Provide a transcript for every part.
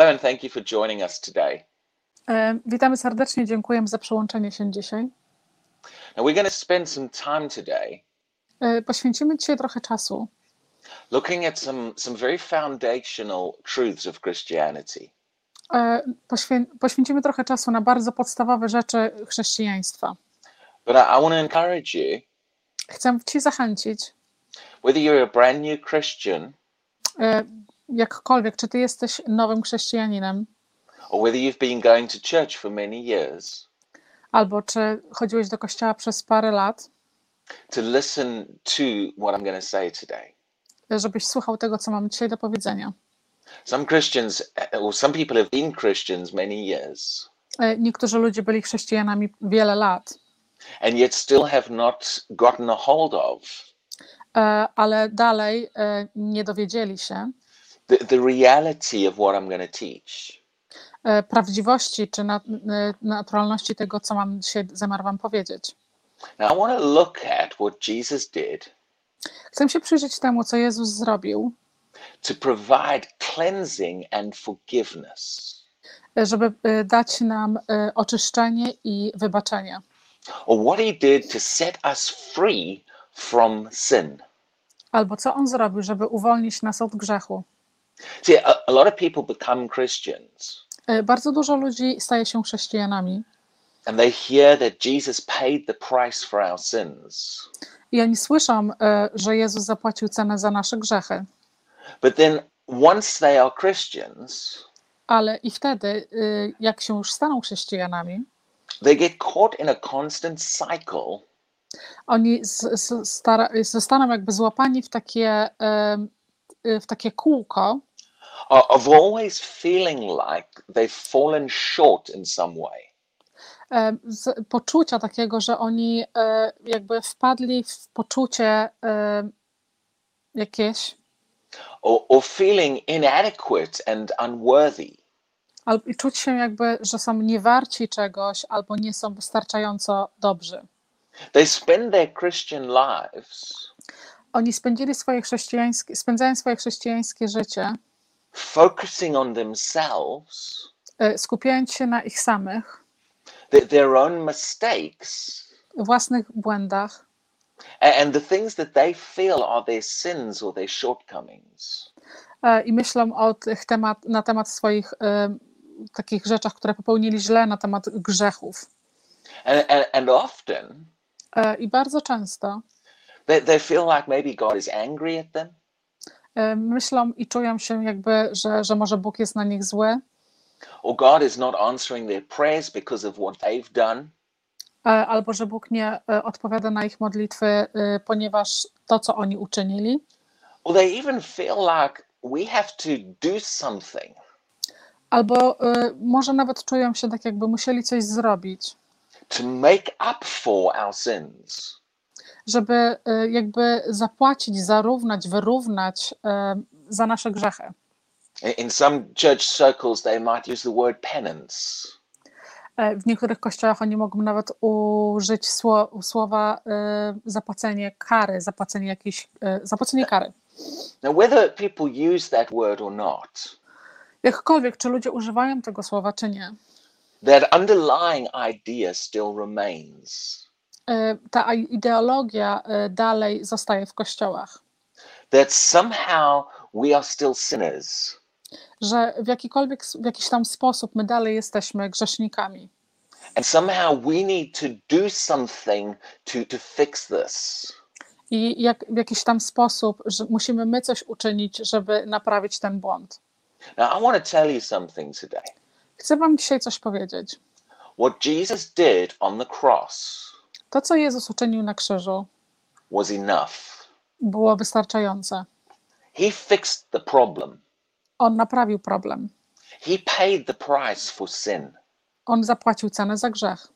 Hello, and thank you for joining us today. E, Witamy serdecznie, dziękujemy za przyłączenie się dzisiaj. Now, we're going to spend some time today E, Poświęcimy dzisiaj trochę czasu, looking at some, some very foundational truths of Christianity. e, poświę, poświęcimy trochę czasu na bardzo podstawowe rzeczy chrześcijaństwa. But I, I want to encourage you, Chcę Ci zachęcić, whether you're a brand new Christian jakkolwiek, czy Ty jesteś nowym chrześcijaninem, or whether you've been going to church for many years, albo czy chodziłeś do kościoła przez parę lat, to listen to what I'm going to say today. żebyś słuchał tego, co mam dzisiaj do powiedzenia. Some Christians, or some people have been Christians many years, E, Niektórzy ludzie byli chrześcijanami wiele lat, and yet still have not gotten a hold of. E, ale dalej e, nie dowiedzieli się the, the reality of what I'm going to teach. e, prawdziwości czy na, e, naturalności tego, co mam dzisiaj zamiar Wam powiedzieć. Now, I want to look at what Jesus did Chcę się przyjrzeć temu, co Jezus zrobił, to provide cleansing and forgiveness, e, żeby dać nam oczyszczenie i wybaczenie. or what he did to set us free from sin. Albo co On zrobił, żeby uwolnić nas od grzechu. See, a, a lot of people become Christians. E, Bardzo dużo ludzi staje się chrześcijanami. And they hear that Jesus paid the price for our sins. i oni słyszą, e, że Jezus zapłacił cenę za nasze grzechy, But then once they are Christians, ale i wtedy, e, jak się już staną chrześcijanami, they get caught in a constant cycle. oni z, z, stara, zostaną jakby złapani w takie, w takie kółko, of always feeling like they've fallen short in some way. z poczucia takiego, że oni e, jakby wpadli w poczucie em, jakieś, Or, or feeling inadequate and unworthy. albo i czuć się jakby, że są niewarci czegoś, albo nie są wystarczająco dobrzy. They spend their Christian lives Oni spędzili swoje chrześcijańskie, spędzają swoje chrześcijańskie życie, focusing on themselves, e, skupiając się na ich samych, th- their own mistakes, własnych błędach and the things that they feel are their sins or their shortcomings. e, i myślą o tych temat, na temat swoich e, takich rzeczach, które popełnili źle, na temat grzechów. And, and, and often I bardzo często they, they feel like maybe God is angry at them, myślą i czują się jakby, że, że może Bóg jest na nich zły, or God is not answering their prayers because of what they've done. e, albo że Bóg nie e, odpowiada na ich modlitwy, e, ponieważ to, co oni uczynili, Or they even feel like we have to do something albo może nawet czują się tak, jakby musieli coś zrobić, to make up for our sins. Żeby e, jakby zapłacić, zarównać, wyrównać e, za nasze grzechy. In- some church circles, they might use the word penance. E, W niektórych kościołach oni mogą nawet użyć sło, słowa zapłacenie kary, zapłacenie jakiejś, zapłacenie kary. Now, whether people use that word or not, Jakkolwiek, czy ludzie używają tego słowa, czy nie, that underlying idea still remains ta ideologia e, dalej zostaje w kościołach, that somehow we are still sinners że w jakikolwiek, w jakiś tam sposób my dalej jesteśmy grzesznikami and somehow we need to do something to, to fix this. i jak, w jakiś tam sposób, że musimy my coś uczynić, żeby naprawić ten błąd. Now, I want to tell you something today. Chcę Wam dzisiaj coś powiedzieć. What Jesus did on the cross To, co Jezus uczynił na krzyżu, was enough. było wystarczające. He fixed the problem. On naprawił problem. He paid the price for sin. On zapłacił cenę za grzech.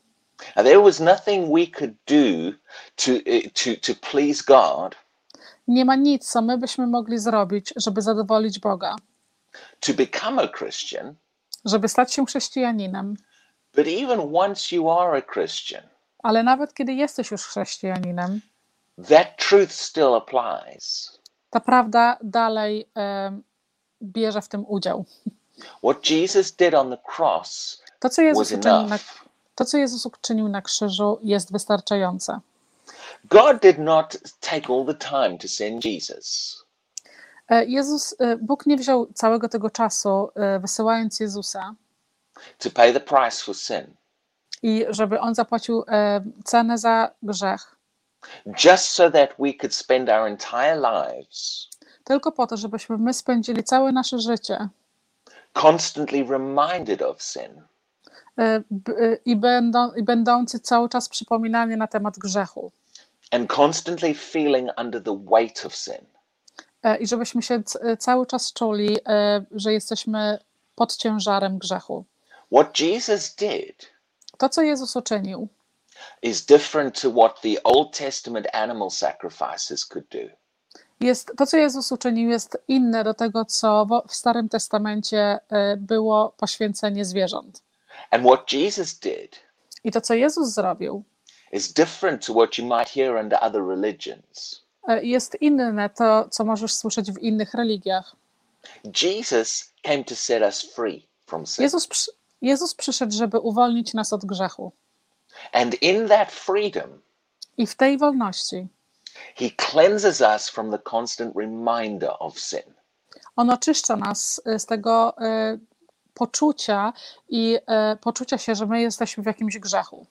And there was nothing we could do to, to, to please God Nie ma nic, co my byśmy mogli zrobić, żeby zadowolić Boga, to become a Christian. żeby stać się chrześcijaninem. But even once you are a Christian, Ale nawet kiedy jesteś już chrześcijaninem, that truth still applies. ta prawda dalej em, bierze w tym udział. What Jesus did on the cross To, co Jezus was uczynił na, enough. to, co Jezus uczynił na krzyżu, jest wystarczające. God did not take all the time to send Jesus. E, Jezus, e, Bóg nie wziął całego tego czasu, e, wysyłając Jezusa, to pay the price for sin, i żeby on zapłacił e, cenę za grzech, just so that we could spend our entire lives tylko po to, żebyśmy my spędzili całe nasze życie constantly reminded of sin, e, e, i, będą, i będący cały czas przypominani na temat grzechu. and constantly feeling under the weight of sin. I żebyśmy się cały czas czuli, że jesteśmy pod ciężarem grzechu. What Jesus did To, co Jezus uczynił, is different to what the Old Testament animal sacrifices could do. jest, to, co Jezus uczynił, jest inne do tego, co w Starym Testamencie e, było poświęcenie zwierząt. And what Jesus did I to, co Jezus zrobił, is different to what you might hear under other religions. e, jest inne to, co możesz słyszeć w innych religiach. Jesus came to set us free from sin. Jezus, Jezus przyszedł, żeby uwolnić nas od grzechu. And in that freedom, I w tej wolności he cleanses us from the constant reminder of sin. On oczyszcza nas e, z tego e, poczucia i e, poczucia się, że my jesteśmy w jakimś grzechu.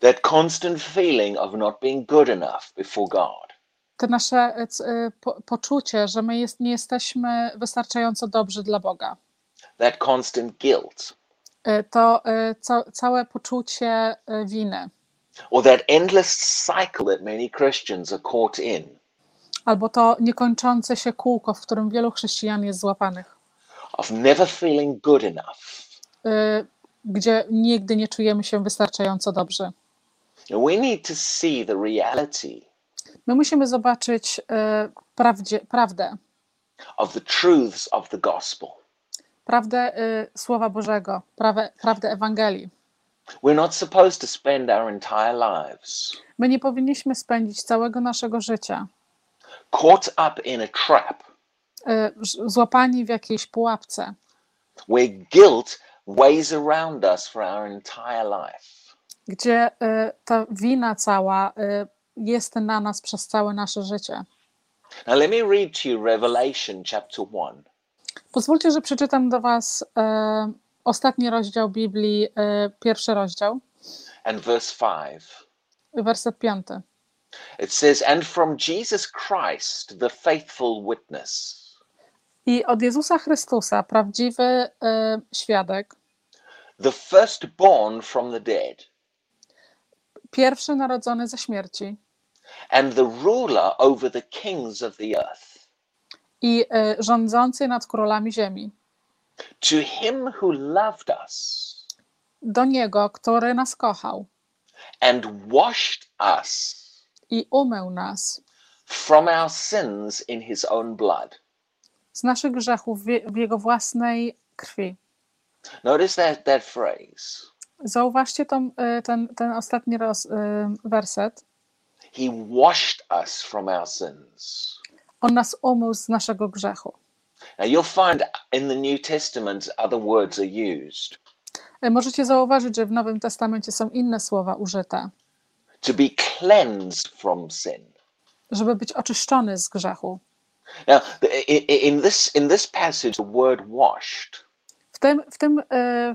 That constant feeling of not being good enough before God. Te nasze e, e, po, poczucie, że my jest, nie jesteśmy wystarczająco dobrzy dla Boga. That constant guilt. E, To e, ca, całe poczucie e, winy, Or that endless cycle that many Christians are caught in albo to niekończące się kółko, w którym wielu chrześcijan jest złapanych, of never feeling good enough. gdzie nigdy nie czujemy się wystarczająco dobrze. We need to see the reality My musimy zobaczyć prawdzie, prawdę, of the truths of the gospel. Prawdę y, Słowa Bożego, prawę, prawdę Ewangelii. We're not supposed to spend our entire lives My nie powinniśmy spędzić całego naszego życia caught up in a trap y, złapani w jakiejś pułapce, where guilt weighs around us for our entire life. gdzie y, ta wina cała y, jest na nas przez całe nasze życie. Now, let me read to you Revelation chapter 1. Pozwólcie, że przeczytam do Was y, ostatni rozdział Biblii, y, pierwszy rozdział, and verse 5. werset piąty. It says, And from Jesus Christ, the faithful witness, I od Jezusa Chrystusa, prawdziwy y, świadek, the firstborn from the dead, pierwszy narodzony ze śmierci. And the ruler over the kings of the earth, i y, rządzący nad królami ziemi. to him who loved us do Niego, który nas kochał and washed us i umył nas from our sins in his own blood. z naszych grzechów w Jego własnej krwi. Notice that, that phrase. Zauważcie tą, y, ten, ten ostatni roz, y, werset. He washed us from our sins. On nas umył z naszego grzechu. Now you'll find in the New Testament other words are used. Y, Możecie zauważyć, że w Nowym Testamencie są inne słowa użyte, To be cleansed from sin. żeby być oczyszczony z grzechu. Now, in this in this passage, the word washed W tym, w tym y,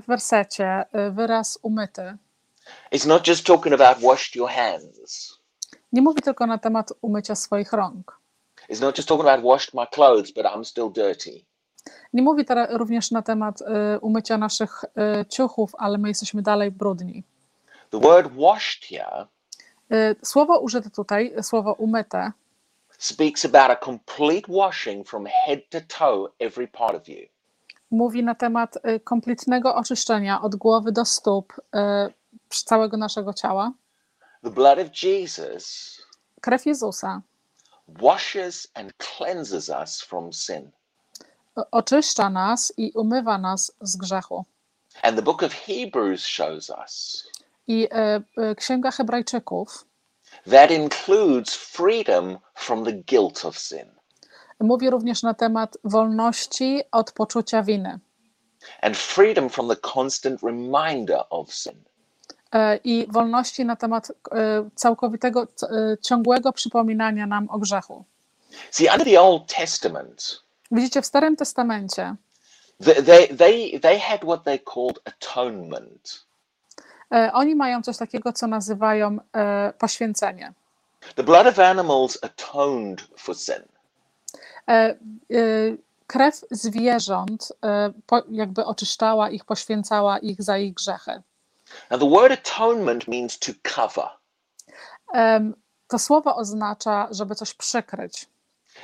wersecie y, wyraz umyty is not just talking about washed your hands. nie mówi tylko na temat umycia swoich rąk. It's not just talking about washed my clothes, but I'm still dirty. Nie mówi teraz również na temat y, umycia naszych y, ciuchów, ale my jesteśmy dalej brudni. The word washed here Y, Słowo użyte tutaj, słowo umyte, speaks about a complete washing from head to toe, every part of you. mówi na temat y, kompletnego oczyszczenia od głowy do stóp y, całego naszego ciała. The blood of Jesus Krew Jezusa washes and cleanses us from sin. oczyszcza nas i umywa nas z grzechu. And the book of Hebrews shows us I y, y, Księga Hebrajczyków that includes freedom from the guilt of sin. mówi również na temat wolności od poczucia winy. and freedom from the constant reminder of sin. E, i wolności na temat e, całkowitego, e, ciągłego przypominania nam o grzechu. See, under the Old Testament, Widzicie, w Starym Testamencie they, they, they, had what they called atonement. oni mają coś takiego, co nazywają poświęcenie. The blood of animals atoned for sin. Krew zwierząt jakby oczyszczała ich, poświęcała ich za ich grzechy. Now, the word atonement means to cover. Em, To słowo oznacza, żeby coś przykryć.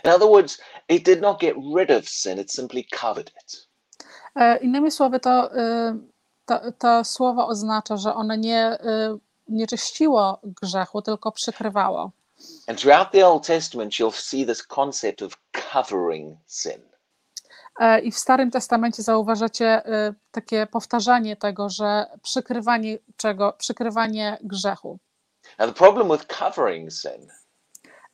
In other words, it did not get rid of sin, it simply covered it. E, Innymi słowy, to, y, to, to słowo oznacza, że ono nie, y, nie czyściło grzechu, tylko przykrywało. And throughout the Old Testament, you'll see this concept of covering sin. E, I w Starym Testamencie zauważacie y, takie powtarzanie tego, że przykrywanie czego? Przykrywanie grzechu. Now, the problem with covering sin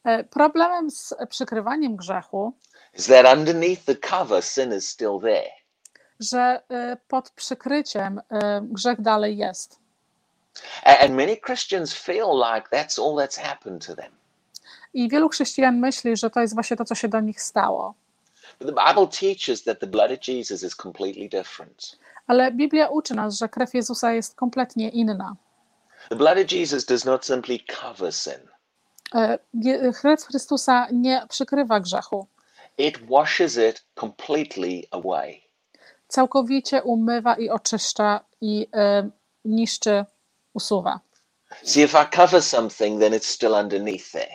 E, Problemem z przykrywaniem grzechu, is that underneath the cover, sin is still there. że pod przykryciem grzech dalej jest. And many Christians feel like that's all that's happened to them. I wielu chrześcijan myśli, że to jest właśnie to, co się do nich stało. But the Bible teaches that the blood of Jesus is completely different. Ale Biblia uczy nas, że krew Jezusa jest kompletnie inna. The blood of Jesus does not simply cover sin, E, Krew Chrystusa nie przykrywa grzechu. it washes it completely away. Całkowicie umywa i oczyszcza i e, niszczy, usuwa. See, if I cover something, then it's still underneath there.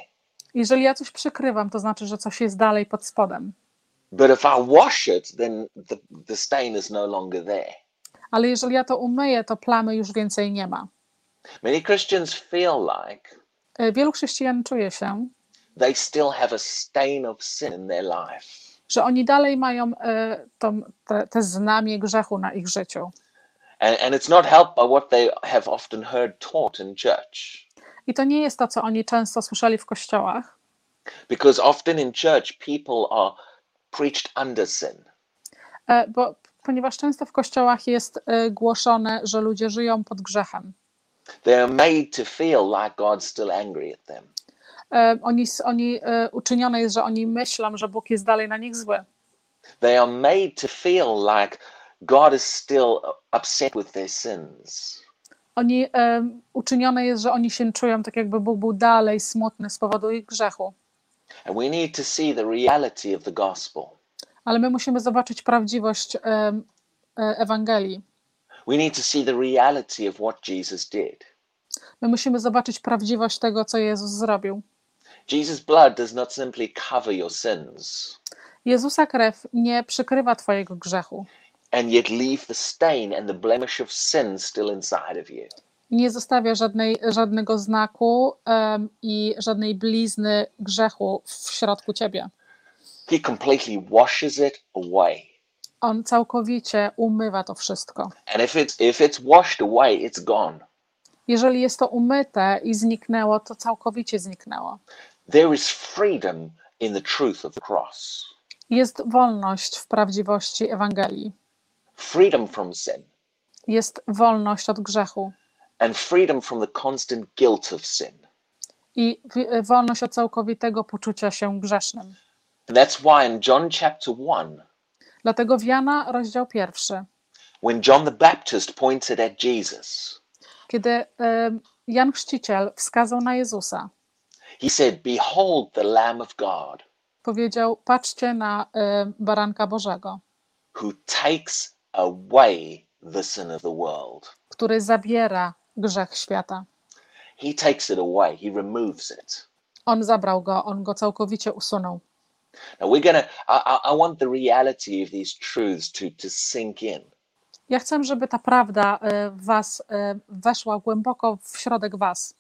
Jeżeli ja coś przykrywam, to znaczy, że coś jest dalej pod spodem. But if I wash it, then the, the stain is no longer there. Ale jeżeli ja to umyję, to plamy już więcej nie ma. Many Christians feel like E, Wielu chrześcijan czuje się, they still have a stain of sin in their life. że oni dalej mają e, tą, te, te znamie grzechu na ich życiu. And, and it's not helped by what they have often heard taught in church. I to nie jest to, co oni często słyszeli w kościołach, Because often in church, people are preached under sin. e, bo, ponieważ często w kościołach jest e, głoszone, że ludzie żyją pod grzechem. They are made to feel like God's still angry at them. E, Oni, oni uczynione jest, że oni myślą, że Bóg jest dalej na nich zły. They are made to feel like God is still upset with their sins. Oni e, uczynione jest, że oni się czują tak, jakby Bóg był dalej smutny z powodu ich grzechu. And we need to see the reality of the gospel. Ale my musimy zobaczyć prawdziwość e, Ewangelii. We need to see the reality of what Jesus did. My musimy zobaczyć prawdziwość tego, co Jezus zrobił. Jesus' blood does not simply cover your sins Jezusa krew nie przykrywa Twojego grzechu. and yet leave the stain and the blemish of sin still inside of you. Nie zostawia żadnej, żadnego znaku em, i żadnej blizny grzechu w środku Ciebie. He completely washes it away. On całkowicie umywa to wszystko. And if it's if it's washed away, it's gone. Jeżeli jest to umyte i zniknęło, to całkowicie zniknęło. There is freedom in the truth of the cross. Jest wolność w prawdziwości Ewangelii. Freedom from sin Jest wolność od grzechu and freedom from the constant guilt of sin. i w- wolność od całkowitego poczucia się grzesznym. And that's why in John chapter 1, Dlatego w Jana, rozdział pierwszy, when John the Baptist pointed at Jesus, kiedy em, Jan Chrzciciel wskazał na Jezusa, he said, Behold the Lamb of God powiedział: Patrzcie na em, baranka Bożego, who takes away the sin of the world. który zabiera grzech świata. He takes it away, he removes it. On zabrał go, on go całkowicie usunął. Now we're gonna I, I, want the reality of these truths to, to sink in. Ja chcę, żeby ta prawda e, was e, weszła głęboko w środek was.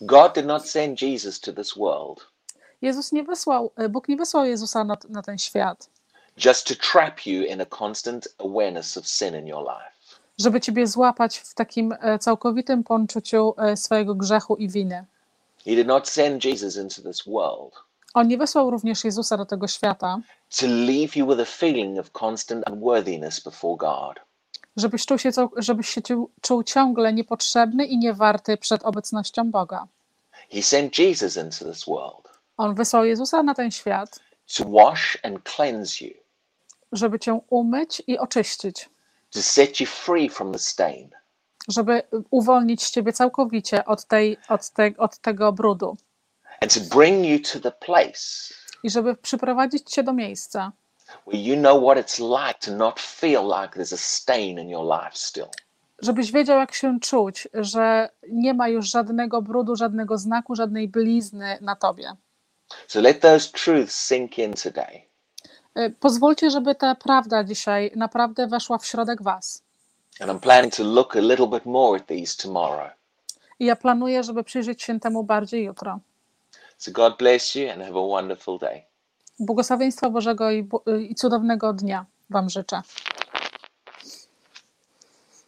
God did not send Jesus to this world Jezus nie wysłał, e, Bóg nie wysłał Jezusa na, na ten świat, just to trap you in a constant awareness of sin in your life. Żeby ciebie złapać w takim e, całkowitym poczuciu e, swojego grzechu i winy. He did not send Jesus into this world On nie wysłał również Jezusa do tego świata, to leave you with a feeling of constant unworthiness before God. żebyś czuł się, żebyś czuł ciągle niepotrzebny i niewarty przed obecnością Boga. He sent Jesus into this world On wysłał Jezusa na ten świat, to wash and cleanse you, żeby cię umyć i oczyścić, to set you free from the stain, żeby uwolnić ciebie całkowicie od, tej, od, te, od tego brudu and to bring you to the place i żeby przyprowadzić cię do miejsca, where you know what it's like to not feel like there's a stain in your life still. żebyś wiedział, jak się czuć, że nie ma już żadnego brudu, żadnego znaku, żadnej blizny na tobie. So let those truths sink in today. Y, Pozwólcie, żeby ta prawda dzisiaj naprawdę weszła w środek was. And I'm planning to look a little bit more at these tomorrow. I ja planuję, żeby przyjrzeć się temu bardziej jutro. So God bless you and have a wonderful day. Błogosławieństwa Bożego i, i cudownego dnia Wam życzę.